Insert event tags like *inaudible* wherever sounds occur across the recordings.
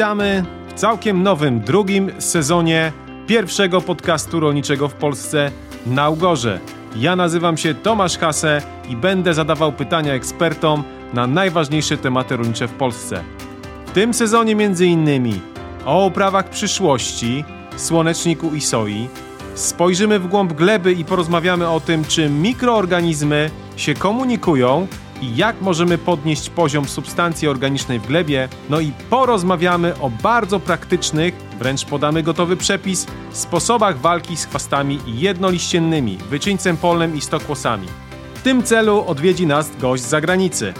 Witamy w całkiem nowym drugim sezonie pierwszego podcastu rolniczego w Polsce na Ugorze. Ja nazywam się Tomasz Hase i będę zadawał pytania ekspertom na najważniejsze tematy rolnicze w Polsce. W tym sezonie innymi o uprawach przyszłości, słoneczniku i soi. Spojrzymy w głąb gleby i porozmawiamy o tym, czy mikroorganizmy się komunikują i jak możemy podnieść poziom substancji organicznej w glebie. No i porozmawiamy o bardzo praktycznych, wręcz podamy gotowy przepis, sposobach walki z chwastami jednoliściennymi, wyczyńcem polnym i stokłosami. W tym celu odwiedzi nas gość z zagranicy.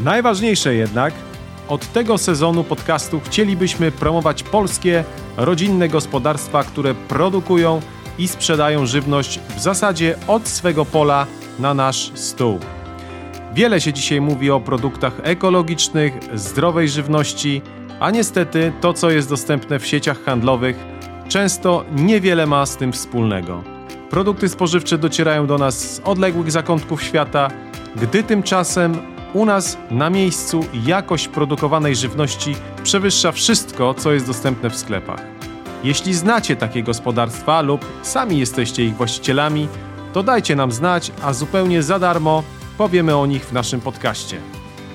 Najważniejsze jednak, od tego sezonu podcastu chcielibyśmy promować polskie, rodzinne gospodarstwa, które produkują i sprzedają żywność w zasadzie od swego pola na nasz stół. Wiele się dzisiaj mówi o produktach ekologicznych, zdrowej żywności, a niestety to, co jest dostępne w sieciach handlowych, często niewiele ma z tym wspólnego. Produkty spożywcze docierają do nas z odległych zakątków świata, gdy tymczasem u nas na miejscu jakość produkowanej żywności przewyższa wszystko, co jest dostępne w sklepach. Jeśli znacie takie gospodarstwa lub sami jesteście ich właścicielami, to dajcie nam znać, a zupełnie za darmo powiemy o nich w naszym podcaście.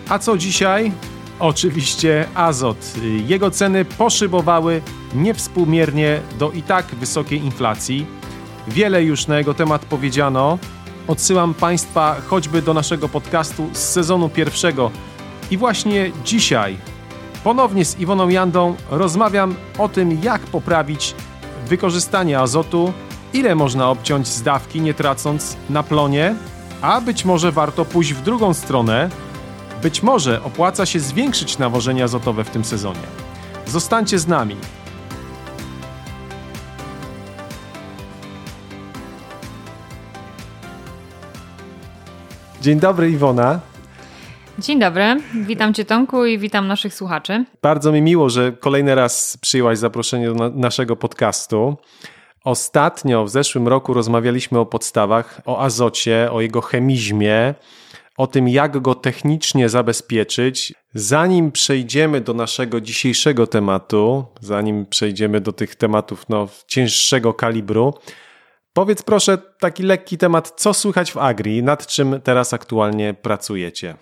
A co dzisiaj? Oczywiście azot. Jego ceny poszybowały niewspółmiernie do i tak wysokiej inflacji. Wiele już na jego temat powiedziano. Odsyłam Państwa choćby do naszego podcastu z sezonu pierwszego. I właśnie dzisiaj ponownie z Iwoną Jandą rozmawiam o tym, jak poprawić wykorzystanie azotu, ile można obciąć z dawki, nie tracąc na plonie, a być może warto pójść w drugą stronę. Być może opłaca się zwiększyć nawożenie azotowe w tym sezonie. Zostańcie z nami. Dzień dobry, Iwona. Dzień dobry, witam Cię Tomku i witam naszych słuchaczy. Bardzo mi miło, że kolejny raz przyjęłaś zaproszenie do na naszego podcastu. Ostatnio w zeszłym roku rozmawialiśmy o podstawach, o azocie, o jego chemizmie, o tym, jak go technicznie zabezpieczyć. Zanim przejdziemy do naszego dzisiejszego tematu, zanim przejdziemy do tych tematów no, cięższego kalibru, powiedz proszę taki lekki temat, co słychać w Agri, nad czym teraz aktualnie pracujecie?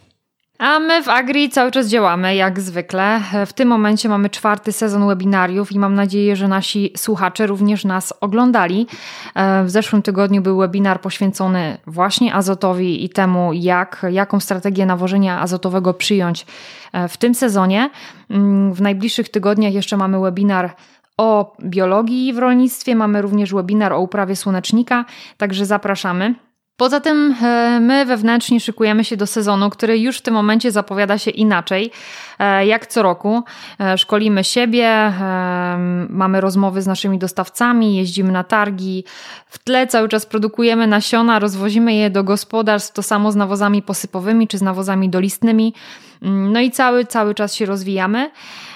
A my w Agri cały czas działamy, jak zwykle. W tym momencie mamy czwarty sezon webinariów i mam nadzieję, że nasi słuchacze również nas oglądali. E, w zeszłym tygodniu był webinar poświęcony właśnie azotowi i temu, jak, jaką strategię nawożenia azotowego przyjąć e, w tym sezonie. Mm, w najbliższych tygodniach jeszcze mamy webinar o biologii w rolnictwie, mamy również webinar o uprawie słonecznika, także zapraszamy. Poza tym e, my wewnętrznie szykujemy się do sezonu, który już w tym momencie zapowiada się inaczej, e, jak co roku. E, szkolimy siebie, mamy rozmowy z naszymi dostawcami, jeździmy na targi. W tle cały czas produkujemy nasiona, rozwozimy je do gospodarstw, to samo z nawozami posypowymi czy z nawozami dolistnymi. Mm, no i cały, cały czas się rozwijamy.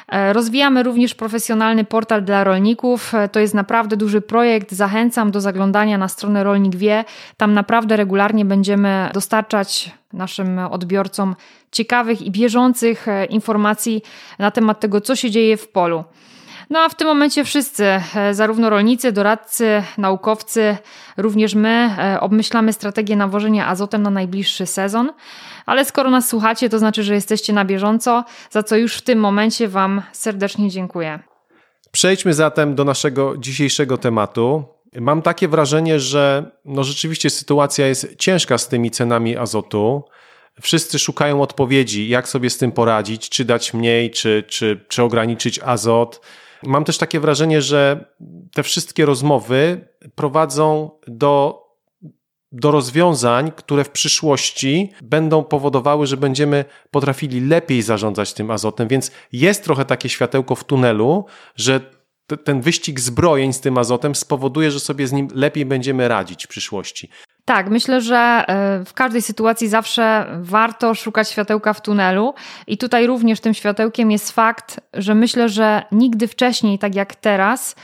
E, rozwijamy również profesjonalny portal dla rolników. E, to jest naprawdę duży projekt. Zachęcam do zaglądania na stronę Rolnik Wie. Tam naprawdę regularnie będziemy dostarczać naszym odbiorcom ciekawych i bieżących e, informacji na temat tego, co się dzieje w polu. No a w tym momencie wszyscy, zarówno rolnicy, doradcy, naukowcy, również my obmyślamy strategię nawożenia azotem na najbliższy sezon. Ale skoro nas słuchacie, to znaczy, że jesteście na bieżąco, za co już w tym momencie Wam serdecznie dziękuję. Przejdźmy zatem do naszego dzisiejszego tematu. Mam takie wrażenie, że no rzeczywiście sytuacja jest ciężka z tymi cenami azotu. Wszyscy szukają odpowiedzi, jak sobie z tym poradzić, czy dać mniej, czy, czy, czy ograniczyć azot. Mam też takie wrażenie, że te wszystkie rozmowy prowadzą do do rozwiązań, które w przyszłości będą powodowały, że będziemy potrafili lepiej zarządzać tym azotem, więc jest trochę takie światełko w tunelu, że ten wyścig zbrojeń z tym azotem spowoduje, że sobie z nim lepiej będziemy radzić w przyszłości. Tak, myślę, że e, w każdej sytuacji zawsze warto szukać światełka w tunelu, i tutaj również tym światełkiem jest fakt, że myślę, że nigdy wcześniej, tak jak teraz,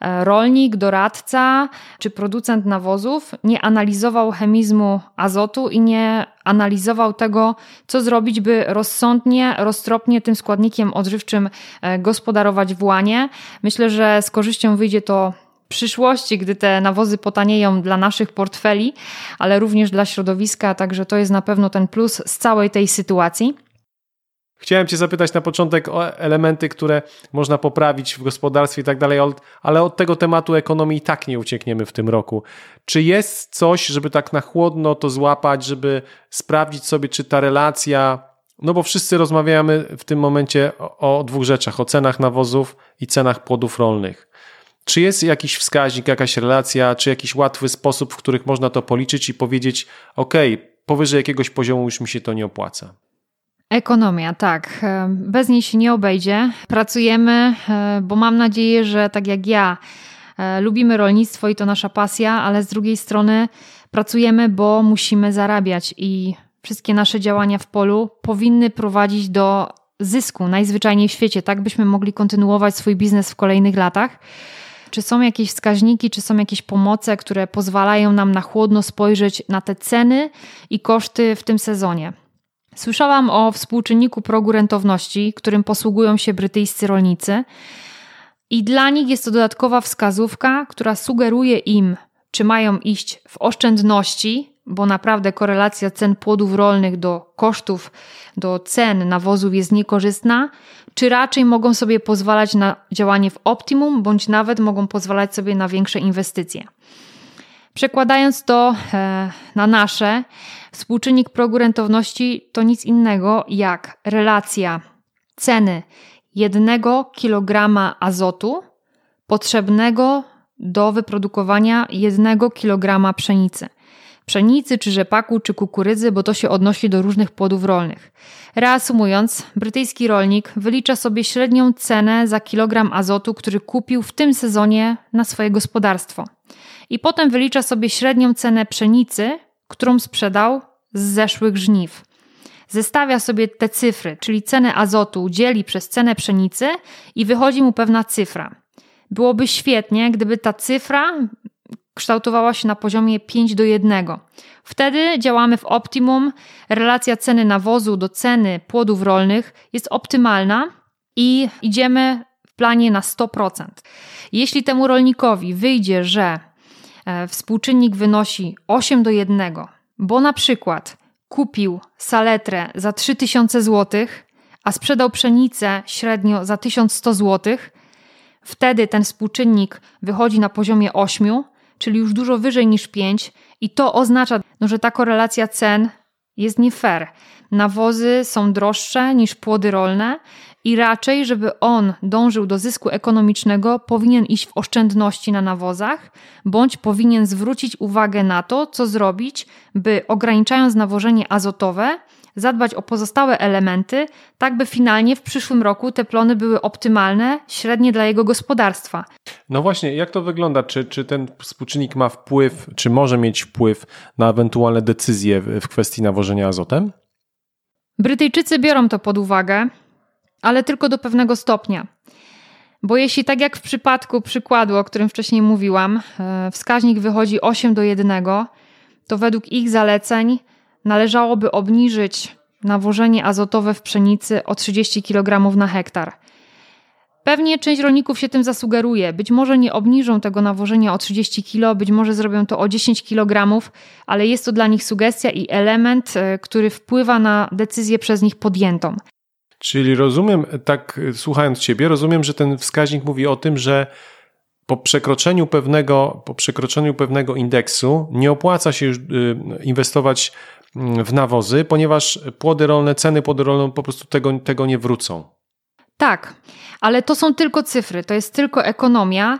e, rolnik, doradca czy producent nawozów nie analizował chemizmu azotu i nie analizował tego, co zrobić, by rozsądnie, roztropnie tym składnikiem odżywczym e, gospodarować w łanie. Myślę, że z korzyścią wyjdzie to przyszłości, gdy te nawozy potanieją dla naszych portfeli, ale również dla środowiska, także to jest na pewno ten plus z całej tej sytuacji. Chciałem Cię zapytać na początek o elementy, które można poprawić w gospodarstwie i tak dalej, ale od tego tematu ekonomii i tak nie uciekniemy w tym roku. Czy jest coś, żeby tak na chłodno to złapać, żeby sprawdzić sobie, czy ta relacja, no bo wszyscy rozmawiamy w tym momencie o, o dwóch rzeczach, o cenach nawozów i cenach płodów rolnych. Czy jest jakiś wskaźnik, jakaś relacja, czy jakiś łatwy sposób, w których można to policzyć i powiedzieć, ok, powyżej jakiegoś poziomu już mi się to nie opłaca? Ekonomia, tak. Bez niej się nie obejdzie. Pracujemy, e, bo mam nadzieję, że tak jak ja, e, lubimy rolnictwo i to nasza pasja, ale z drugiej strony pracujemy, bo musimy zarabiać i wszystkie nasze działania w polu powinny prowadzić do zysku najzwyczajniej w świecie, tak byśmy mogli kontynuować swój biznes w kolejnych latach. Czy są jakieś wskaźniki, czy są jakieś pomoce, które pozwalają nam na chłodno spojrzeć na te ceny i koszty w tym sezonie? Słyszałam o współczynniku progu rentowności, którym posługują się brytyjscy rolnicy. I dla nich jest to dodatkowa wskazówka, która sugeruje im, czy mają iść w oszczędności, bo naprawdę korelacja cen płodów rolnych do kosztów, do cen nawozów jest niekorzystna, czy raczej mogą sobie pozwalać na działanie w optimum, bądź nawet mogą pozwalać sobie na większe inwestycje. Przekładając to e, na nasze, współczynnik progu rentowności to nic innego jak relacja ceny jednego kilograma azotu potrzebnego do wyprodukowania jednego kilograma pszenicy. Pszenicy, czy rzepaku, czy kukurydzy, bo to się odnosi do różnych płodów rolnych. Reasumując, brytyjski rolnik wylicza sobie średnią cenę za kilogram azotu, który kupił w tym sezonie na swoje gospodarstwo i potem wylicza sobie średnią cenę pszenicy, którą sprzedał z zeszłych żniw. Zestawia sobie te cyfry, czyli cenę azotu dzieli przez cenę pszenicy i wychodzi mu pewna cyfra. Byłoby świetnie, gdyby ta cyfra kształtowała się na poziomie 5 do 1. Wtedy działamy w optimum, relacja ceny nawozu do ceny płodów rolnych jest optymalna i idziemy w planie na 100%. Jeśli temu rolnikowi wyjdzie, że E, współczynnik wynosi 8 do 1, bo na przykład kupił saletrę za 3000 zł, a sprzedał pszenicę średnio za 1100 zł, wtedy ten współczynnik wychodzi na poziomie 8, czyli już dużo wyżej niż 5, i to oznacza, no, że ta korelacja cen jest nie fair. Nawozy są droższe niż płody rolne i raczej, żeby on dążył do zysku ekonomicznego, powinien iść w oszczędności na nawozach, bądź powinien zwrócić uwagę na to, co zrobić, by ograniczając nawożenie azotowe, zadbać o pozostałe elementy, tak by finalnie w przyszłym roku te plony były optymalne, średnie dla jego gospodarstwa. No właśnie, jak to wygląda? Czy, czy ten współczynnik ma wpływ, czy może mieć wpływ na ewentualne decyzje w kwestii nawożenia azotem? Brytyjczycy biorą to pod uwagę ale tylko do pewnego stopnia. Bo jeśli tak jak w przypadku przykładu, o którym wcześniej mówiłam, e, wskaźnik wychodzi 8 do 1, to według ich zaleceń należałoby obniżyć nawożenie azotowe w pszenicy o 30 kg na hektar. Pewnie część rolników się tym zasugeruje. Być może nie obniżą tego nawożenia o 30 kg, być może zrobią to o 10 kg, ale jest to dla nich sugestia i element, e, który wpływa na decyzję przez nich podjętą. Czyli rozumiem, tak słuchając Ciebie, rozumiem, że ten wskaźnik mówi o tym, że po przekroczeniu pewnego, po przekroczeniu pewnego indeksu nie opłaca się już y, inwestować w nawozy, ponieważ płody rolne, ceny płody rolne po prostu tego, tego nie wrócą. Tak, ale to są tylko cyfry, to jest tylko ekonomia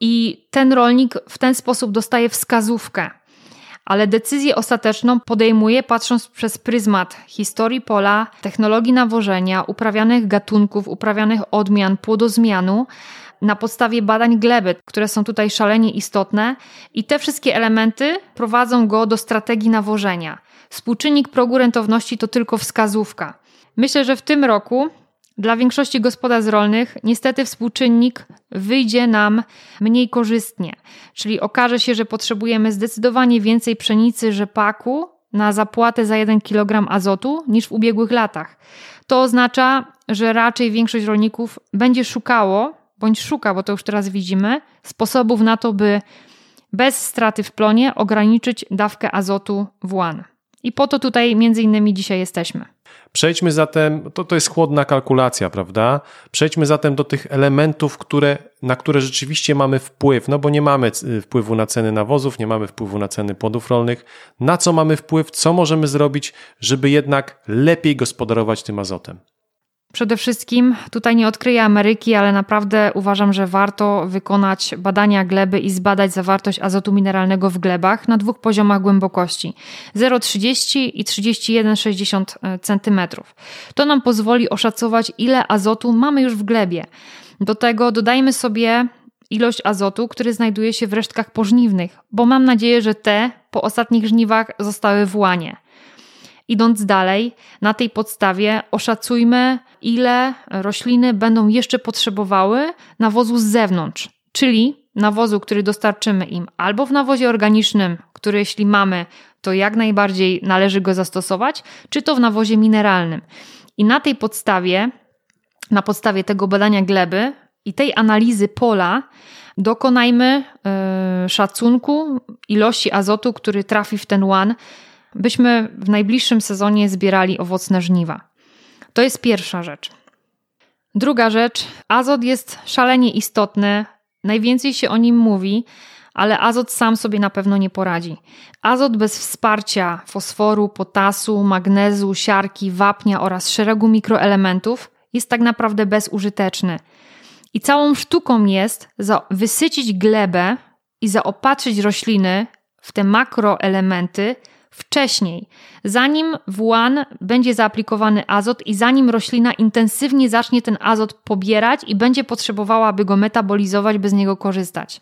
i ten rolnik w ten sposób dostaje wskazówkę ale decyzję ostateczną podejmuje patrząc przez pryzmat historii pola, technologii nawożenia, uprawianych gatunków, uprawianych odmian, płodozmianu, na podstawie badań gleby, które są tutaj szalenie istotne, i te wszystkie elementy prowadzą go do strategii nawożenia. Współczynnik progu rentowności to tylko wskazówka. Myślę, że w tym roku dla większości gospodarstw rolnych niestety współczynnik wyjdzie nam mniej korzystnie. Czyli okaże się, że potrzebujemy zdecydowanie więcej pszenicy rzepaku na zapłatę za 1 kg azotu niż w ubiegłych latach. To oznacza, że raczej większość rolników będzie szukało, bądź szuka, bo to już teraz widzimy, sposobów na to, by bez straty w plonie ograniczyć dawkę azotu w łan. I po to tutaj między innymi dzisiaj jesteśmy. Przejdźmy zatem, to, to jest chłodna kalkulacja, prawda? Przejdźmy zatem do tych elementów, które, na które rzeczywiście mamy wpływ, no bo nie mamy y, wpływu na ceny nawozów, nie mamy wpływu na ceny płodów rolnych. Na co mamy wpływ, co możemy zrobić, żeby jednak lepiej gospodarować tym azotem? Przede wszystkim tutaj nie odkryję Ameryki, ale naprawdę uważam, że warto wykonać badania gleby i zbadać zawartość azotu mineralnego w glebach na dwóch poziomach głębokości 0,30 i 31,60 cm. To nam pozwoli oszacować, ile azotu mamy już w glebie. Do tego dodajmy sobie ilość azotu, który znajduje się w resztkach pożniwnych, bo mam nadzieję, że te po ostatnich żniwach zostały w łanie. Idąc dalej, na tej podstawie oszacujmy, ile rośliny będą jeszcze potrzebowały nawozu z zewnątrz, czyli nawozu, który dostarczymy im albo w nawozie organicznym, który jeśli mamy, to jak najbardziej należy go zastosować, czy to w nawozie mineralnym. I na tej podstawie, na podstawie tego badania gleby i tej analizy pola, dokonajmy yy, szacunku ilości azotu, który trafi w ten łan byśmy w najbliższym sezonie zbierali owocne żniwa. To jest pierwsza rzecz. Druga rzecz, azot jest szalenie istotny, najwięcej się o nim mówi, ale azot sam sobie na pewno nie poradzi. Azot bez wsparcia fosforu, potasu, magnezu, siarki, wapnia oraz szeregu mikroelementów jest tak naprawdę bezużyteczny. I całą sztuką jest wysycić glebę i zaopatrzyć rośliny w te makroelementy, wcześniej, zanim w łan będzie zaaplikowany azot i zanim roślina intensywnie zacznie ten azot pobierać i będzie potrzebowała, by go metabolizować, by z niego korzystać.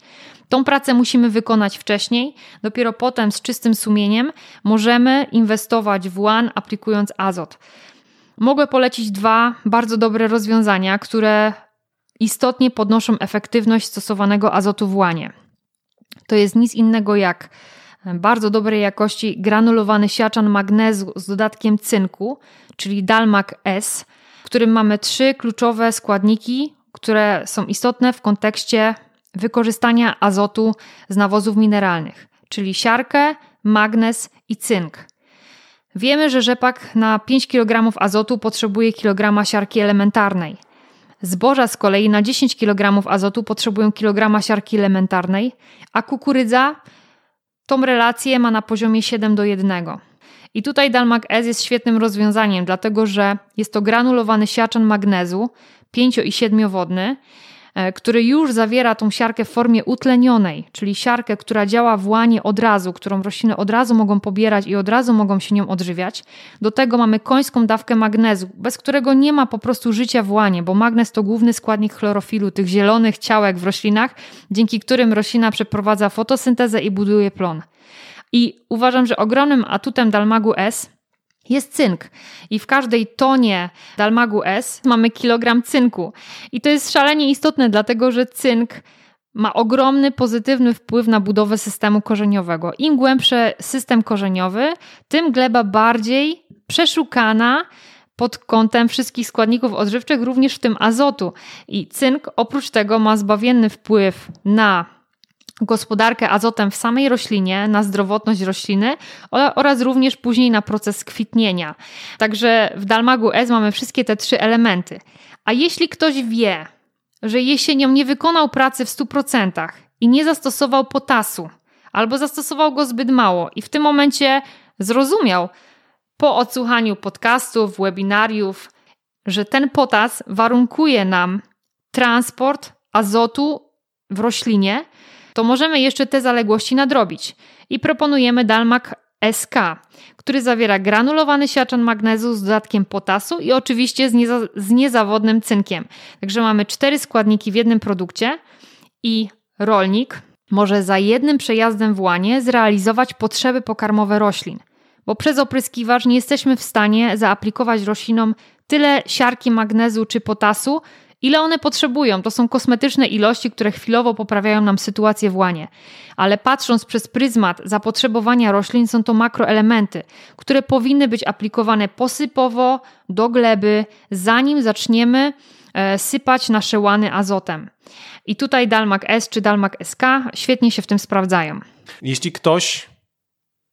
Tą pracę musimy wykonać wcześniej, dopiero potem z czystym sumieniem możemy inwestować w łan, aplikując azot. Mogę polecić dwa bardzo dobre rozwiązania, które istotnie podnoszą efektywność stosowanego azotu w łanie. To jest nic innego jak bardzo dobrej jakości granulowany siaczan magnezu z dodatkiem cynku, czyli Dalmac S, w którym mamy trzy kluczowe składniki, które są istotne w kontekście wykorzystania azotu z nawozów mineralnych, czyli siarkę, magnez i cynk. Wiemy, że rzepak na 5 kg azotu potrzebuje kilograma siarki elementarnej. Zboża z kolei na 10 kg azotu potrzebują kilograma siarki elementarnej, a kukurydza Tą relację ma na poziomie 7 do 1. I tutaj Dalmac S jest świetnym rozwiązaniem, dlatego że jest to granulowany siaczan magnezu, 5 i 7 wodny, który już zawiera tą siarkę w formie utlenionej, czyli siarkę, która działa w łanie od razu, którą rośliny od razu mogą pobierać i od razu mogą się nią odżywiać. Do tego mamy końską dawkę magnezu, bez którego nie ma po prostu życia w łanie, bo magnez to główny składnik chlorofilu, tych zielonych ciałek w roślinach, dzięki którym roślina przeprowadza fotosyntezę i buduje plon. I uważam, że ogromnym atutem Dalmagu S jest cynk. I w każdej tonie Dalmagu S mamy kilogram cynku. I to jest szalenie istotne, dlatego że cynk ma ogromny pozytywny wpływ na budowę systemu korzeniowego. Im głębszy system korzeniowy, tym gleba bardziej przeszukana pod kątem wszystkich składników odżywczych, również w tym azotu. I cynk oprócz tego ma zbawienny wpływ na gospodarkę azotem w samej roślinie, na zdrowotność rośliny oraz również później na proces kwitnienia. Także w Dalmagu S mamy wszystkie te trzy elementy. A jeśli ktoś wie, że jesienią nie wykonał pracy w 100% i nie zastosował potasu, albo zastosował go zbyt mało i w tym momencie zrozumiał po odsłuchaniu podcastów, webinariów, że ten potas warunkuje nam transport azotu w roślinie, to możemy jeszcze te zaległości nadrobić. I proponujemy Dalmac SK, który zawiera granulowany siaczan magnezu z dodatkiem potasu i oczywiście z, nieza z niezawodnym cynkiem. Także mamy cztery składniki w jednym produkcie i rolnik może za jednym przejazdem w łanie zrealizować potrzeby pokarmowe roślin, bo przez opryskiwacz nie jesteśmy w stanie zaaplikować roślinom tyle siarki, magnezu czy potasu, ile one potrzebują. To są kosmetyczne ilości, które chwilowo poprawiają nam sytuację w łanie. Ale patrząc przez pryzmat zapotrzebowania roślin, są to makroelementy, które powinny być aplikowane posypowo do gleby, zanim zaczniemy e, sypać nasze łany azotem. I tutaj Dalmak S czy Dalmak SK świetnie się w tym sprawdzają. Jeśli ktoś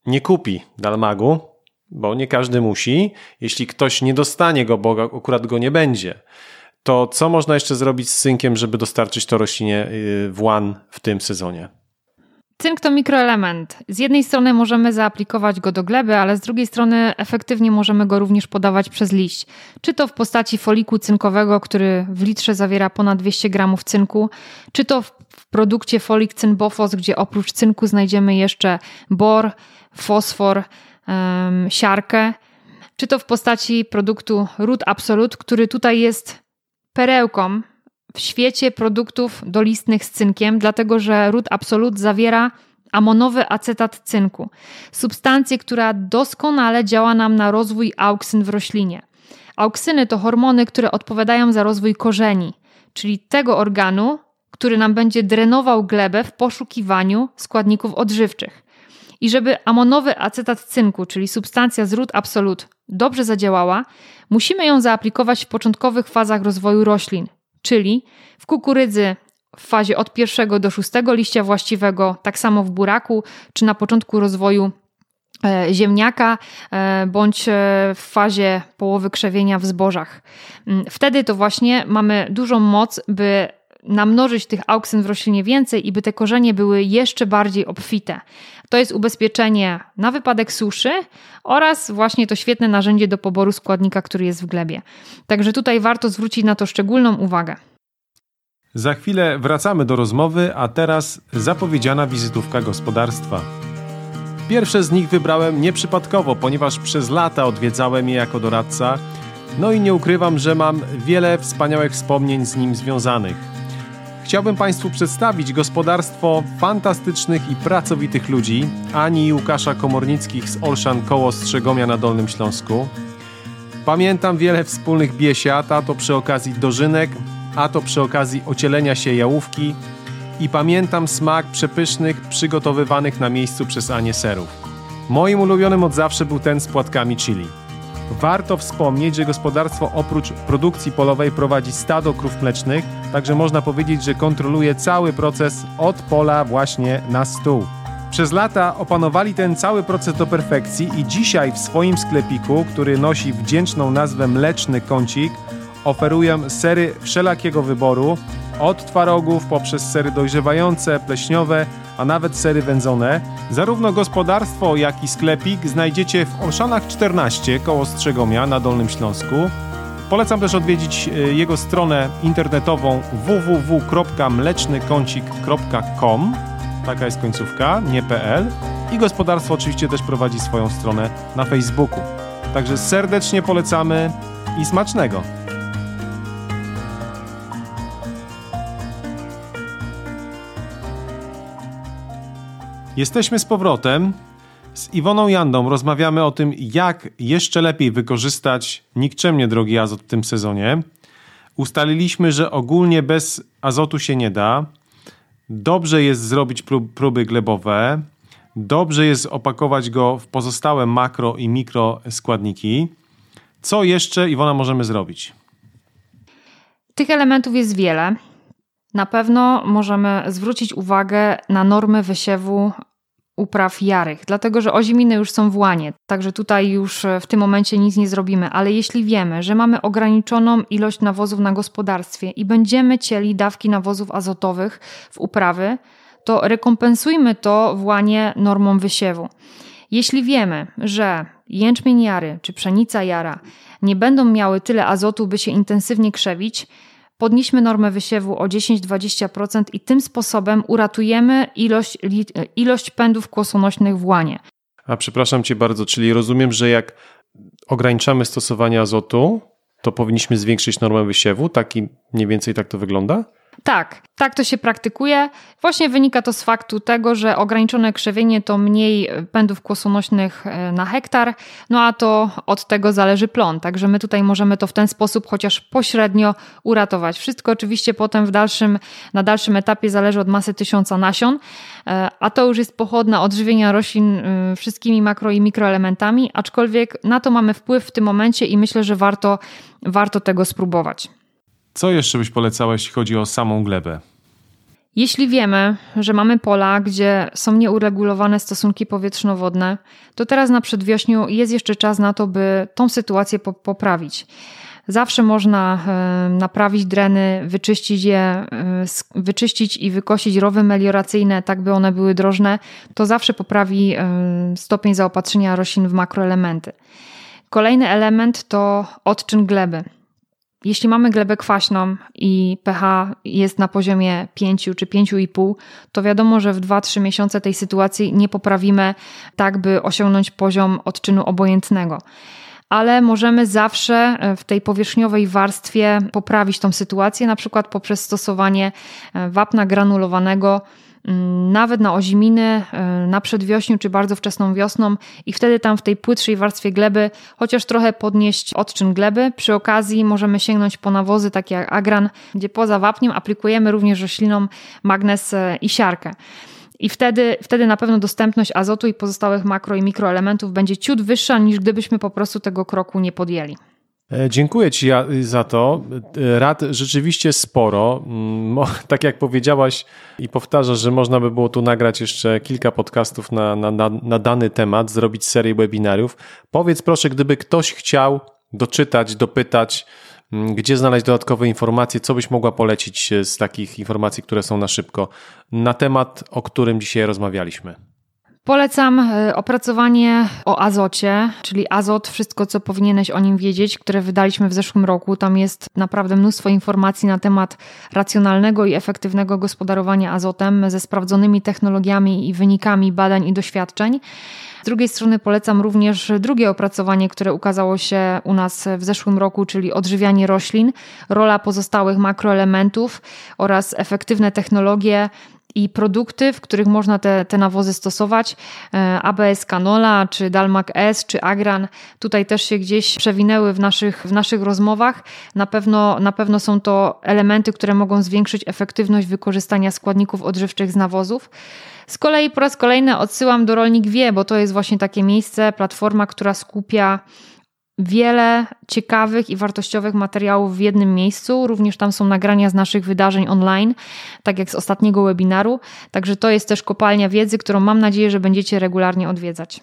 nie kupi Dalmagu, bo nie każdy musi, jeśli ktoś nie dostanie go, bo akurat go nie będzie, to co można jeszcze zrobić z cynkiem, żeby dostarczyć to roślinie y, w łan w tym sezonie? Cynk to mikroelement. Z jednej strony możemy zaaplikować go do gleby, ale z drugiej strony efektywnie możemy go również podawać przez liść. Czy to w postaci foliku cynkowego, który w litrze zawiera ponad 200 gramów cynku, czy to w produkcie folik cynbofos, gdzie oprócz cynku znajdziemy jeszcze bor, fosfor, siarkę, czy to w postaci produktu Root Absolute, który tutaj jest perełką w świecie produktów dolistnych z cynkiem, dlatego że ród absolut zawiera amonowy acetat cynku, substancję, która doskonale działa nam na rozwój auksyn w roślinie. Auksyny to hormony, które odpowiadają za rozwój korzeni, czyli tego organu, który nam będzie drenował glebę w poszukiwaniu składników odżywczych. I żeby amonowy acetat cynku, czyli substancja z ród absolut, dobrze zadziałała, musimy ją zaaplikować w początkowych fazach rozwoju roślin, czyli w kukurydzy w fazie od pierwszego do szóstego liścia właściwego, tak samo w buraku, czy na początku rozwoju e, ziemniaka, e, bądź e, w fazie połowy krzewienia w zbożach. Mm, wtedy to właśnie mamy dużą moc, by namnożyć tych auksyn w roślinie więcej i by te korzenie były jeszcze bardziej obfite. To jest ubezpieczenie na wypadek suszy oraz właśnie to świetne narzędzie do poboru składnika, który jest w glebie. Także tutaj warto zwrócić na to szczególną uwagę. Za chwilę wracamy do rozmowy, a teraz zapowiedziana wizytówka gospodarstwa. Pierwsze z nich wybrałem nieprzypadkowo, ponieważ przez lata odwiedzałem je jako doradca, no i nie ukrywam, że mam wiele wspaniałych wspomnień z nim związanych. Chciałbym Państwu przedstawić gospodarstwo fantastycznych i pracowitych ludzi Ani i Łukasza Komornickich z Olszan koło Strzegomia na Dolnym Śląsku. Pamiętam wiele wspólnych biesiat, a to przy okazji dożynek, a to przy okazji ocielenia się jałówki i pamiętam smak przepysznych, przygotowywanych na miejscu przez Anię serów. Moim ulubionym od zawsze był ten z płatkami chili. Warto wspomnieć, że gospodarstwo oprócz produkcji polowej prowadzi stado krów mlecznych, także można powiedzieć, że kontroluje cały proces od pola właśnie na stół. Przez lata opanowali ten cały proces do perfekcji i dzisiaj w swoim sklepiku, który nosi wdzięczną nazwę Mleczny Kącik, oferują sery wszelakiego wyboru, od twarogów poprzez sery dojrzewające, pleśniowe, a nawet sery wędzone. Zarówno gospodarstwo, jak i sklepik znajdziecie w Olszanach 14 koło Strzegomia na Dolnym Śląsku. Polecam też odwiedzić e, jego stronę internetową www.mlecznykącik.com Taka jest końcówka, nie PL. I gospodarstwo oczywiście też prowadzi swoją stronę na Facebooku. Także serdecznie polecamy i smacznego! Jesteśmy z powrotem. Z Iwoną Jandą rozmawiamy o tym, jak jeszcze lepiej wykorzystać nikczemnie drogi azot w tym sezonie. Ustaliliśmy, że ogólnie bez azotu się nie da. Dobrze jest zrobić próby glebowe. Dobrze jest opakować go w pozostałe makro i mikro składniki. Co jeszcze, Iwona, możemy zrobić? Tych elementów jest wiele. Na pewno możemy zwrócić uwagę na normy wysiewu upraw jarych, dlatego że oziminy już są w łanie, także tutaj już w tym momencie nic nie zrobimy, ale jeśli wiemy, że mamy ograniczoną ilość nawozów na gospodarstwie i będziemy cieli dawki nawozów azotowych w uprawy, to rekompensujmy to w łanie normą wysiewu. Jeśli wiemy, że jęczmień jary czy pszenica jara nie będą miały tyle azotu, by się intensywnie krzewić, podnieśmy normę wysiewu o 10-20% i tym sposobem uratujemy ilość, ilość pędów kłosonośnych w łanie. A przepraszam Cię bardzo, czyli rozumiem, że jak ograniczamy stosowanie azotu, to powinniśmy zwiększyć normę wysiewu? Taki mniej więcej tak to wygląda? Tak, tak to się praktykuje. Właśnie wynika to z faktu tego, że ograniczone krzewienie to mniej pędów kłosonośnych e, na hektar, no a to od tego zależy plon. Także my tutaj możemy to w ten sposób chociaż pośrednio uratować. Wszystko oczywiście potem w dalszym, na dalszym etapie zależy od masy tysiąca nasion, e, a to już jest pochodna odżywienia roślin e, wszystkimi makro i mikroelementami, aczkolwiek na to mamy wpływ w tym momencie i myślę, że warto, warto tego spróbować. Co jeszcze byś polecała, jeśli chodzi o samą glebę? Jeśli wiemy, że mamy pola, gdzie są nieuregulowane stosunki powietrzno-wodne, to teraz na przedwiośniu jest jeszcze czas na to, by tą sytuację poprawić. Zawsze można e, naprawić dreny, wyczyścić je, e, wyczyścić i wykosić rowy melioracyjne, tak by one były drożne. To zawsze poprawi e, stopień zaopatrzenia roślin w makroelementy. Kolejny element to odczyn gleby. Jeśli mamy glebę kwaśną i pH jest na poziomie 5 czy 5,5, to wiadomo, że w 2-3 miesiące tej sytuacji nie poprawimy tak, by osiągnąć poziom odczynu obojętnego. Ale możemy zawsze e, w tej powierzchniowej warstwie poprawić tą sytuację, na przykład poprzez stosowanie e, wapna granulowanego nawet na oziminy, e, na przedwiośniu czy bardzo wczesną wiosną i wtedy tam w tej płytszej warstwie gleby chociaż trochę podnieść odczyn gleby. Przy okazji możemy sięgnąć po nawozy takie jak agran, gdzie poza wapniem aplikujemy również roślinom magnez e, i siarkę. I wtedy, wtedy na pewno dostępność azotu i pozostałych makro i mikroelementów będzie ciut wyższa niż gdybyśmy po prostu tego kroku nie podjęli. E, dziękuję Ci za to. E, rad rzeczywiście sporo. Mm, *laughs* tak jak powiedziałaś i powtarzasz, że można by było tu nagrać jeszcze kilka podcastów na, na, na dany temat, zrobić serię webinariów. Powiedz proszę, gdyby ktoś chciał doczytać, dopytać, mm, gdzie znaleźć dodatkowe informacje, co byś mogła polecić z takich informacji, które są na szybko, na temat, o którym dzisiaj rozmawialiśmy. Polecam e, opracowanie o azocie, czyli azot, wszystko co powinieneś o nim wiedzieć, które wydaliśmy w zeszłym roku. Tam jest naprawdę mnóstwo informacji na temat racjonalnego i efektywnego gospodarowania azotem ze sprawdzonymi technologiami i wynikami badań i doświadczeń. Z drugiej strony polecam również drugie opracowanie, które ukazało się u nas w zeszłym roku, czyli odżywianie roślin, rola pozostałych makroelementów oraz efektywne technologie produkty, w których można te, te nawozy stosować. E, ABS Canola, czy Dalmac S, czy Agran, tutaj też się gdzieś przewinęły w naszych, w naszych rozmowach. Na pewno, na pewno są to elementy, które mogą zwiększyć efektywność wykorzystania składników odżywczych z nawozów. Z kolei po raz kolejny odsyłam do Rolnik Wie, bo to jest właśnie takie miejsce, platforma, która skupia wiele ciekawych i wartościowych materiałów w jednym miejscu. Również tam są nagrania z naszych wydarzeń online, tak jak z ostatniego webinaru. Także to jest też kopalnia wiedzy, którą mam nadzieję, że będziecie regularnie odwiedzać.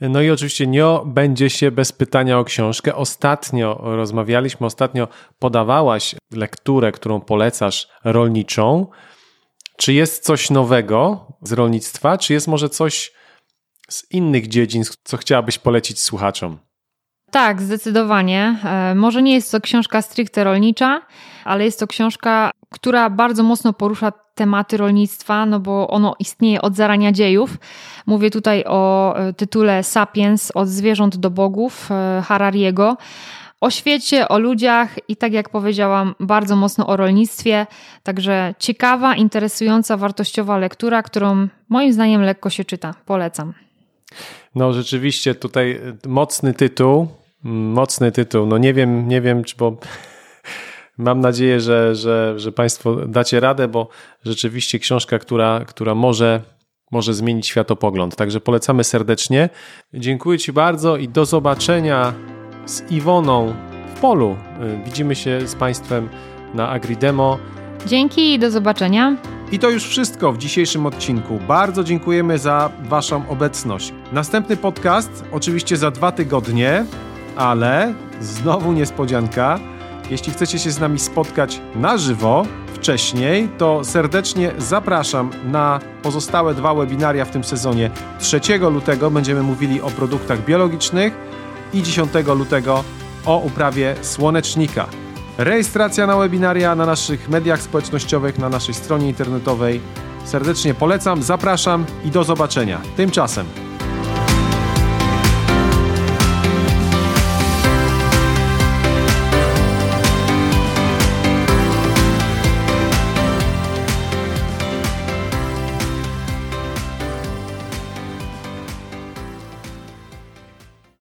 No i oczywiście nie będzie się bez pytania o książkę. Ostatnio rozmawialiśmy, ostatnio podawałaś lekturę, którą polecasz rolniczą. Czy jest coś nowego z rolnictwa, czy jest może coś z innych dziedzin, co chciałabyś polecić słuchaczom? Tak, zdecydowanie. E, może nie jest to książka stricte rolnicza, ale jest to książka, która bardzo mocno porusza tematy rolnictwa, no bo ono istnieje od zarania dziejów. Mówię tutaj o e, tytule Sapiens od zwierząt do bogów e, Harariego. O świecie, o ludziach i tak jak powiedziałam, bardzo mocno o rolnictwie. Także ciekawa, interesująca, wartościowa lektura, którą moim zdaniem lekko się czyta. Polecam. No rzeczywiście tutaj mocny tytuł, Mocny tytuł. No nie wiem, nie wiem, czy bo mam nadzieję, że, że, że Państwo dacie radę, bo rzeczywiście książka, która, która może, może zmienić światopogląd. Także polecamy serdecznie. Dziękuję Ci bardzo i do zobaczenia z Iwoną w polu. Widzimy się z Państwem na AgriDemo. Dzięki i do zobaczenia. I to już wszystko w dzisiejszym odcinku. Bardzo dziękujemy za Waszą obecność. Następny podcast oczywiście za dwa tygodnie ale znowu niespodzianka. Jeśli chcecie się z nami spotkać na żywo wcześniej, to serdecznie zapraszam na pozostałe dwa webinaria w tym sezonie. 3 lutego będziemy mówili o produktach biologicznych i 10 lutego o uprawie słonecznika. Rejestracja na webinaria na naszych mediach społecznościowych, na naszej stronie internetowej. Serdecznie polecam, zapraszam i do zobaczenia. Tymczasem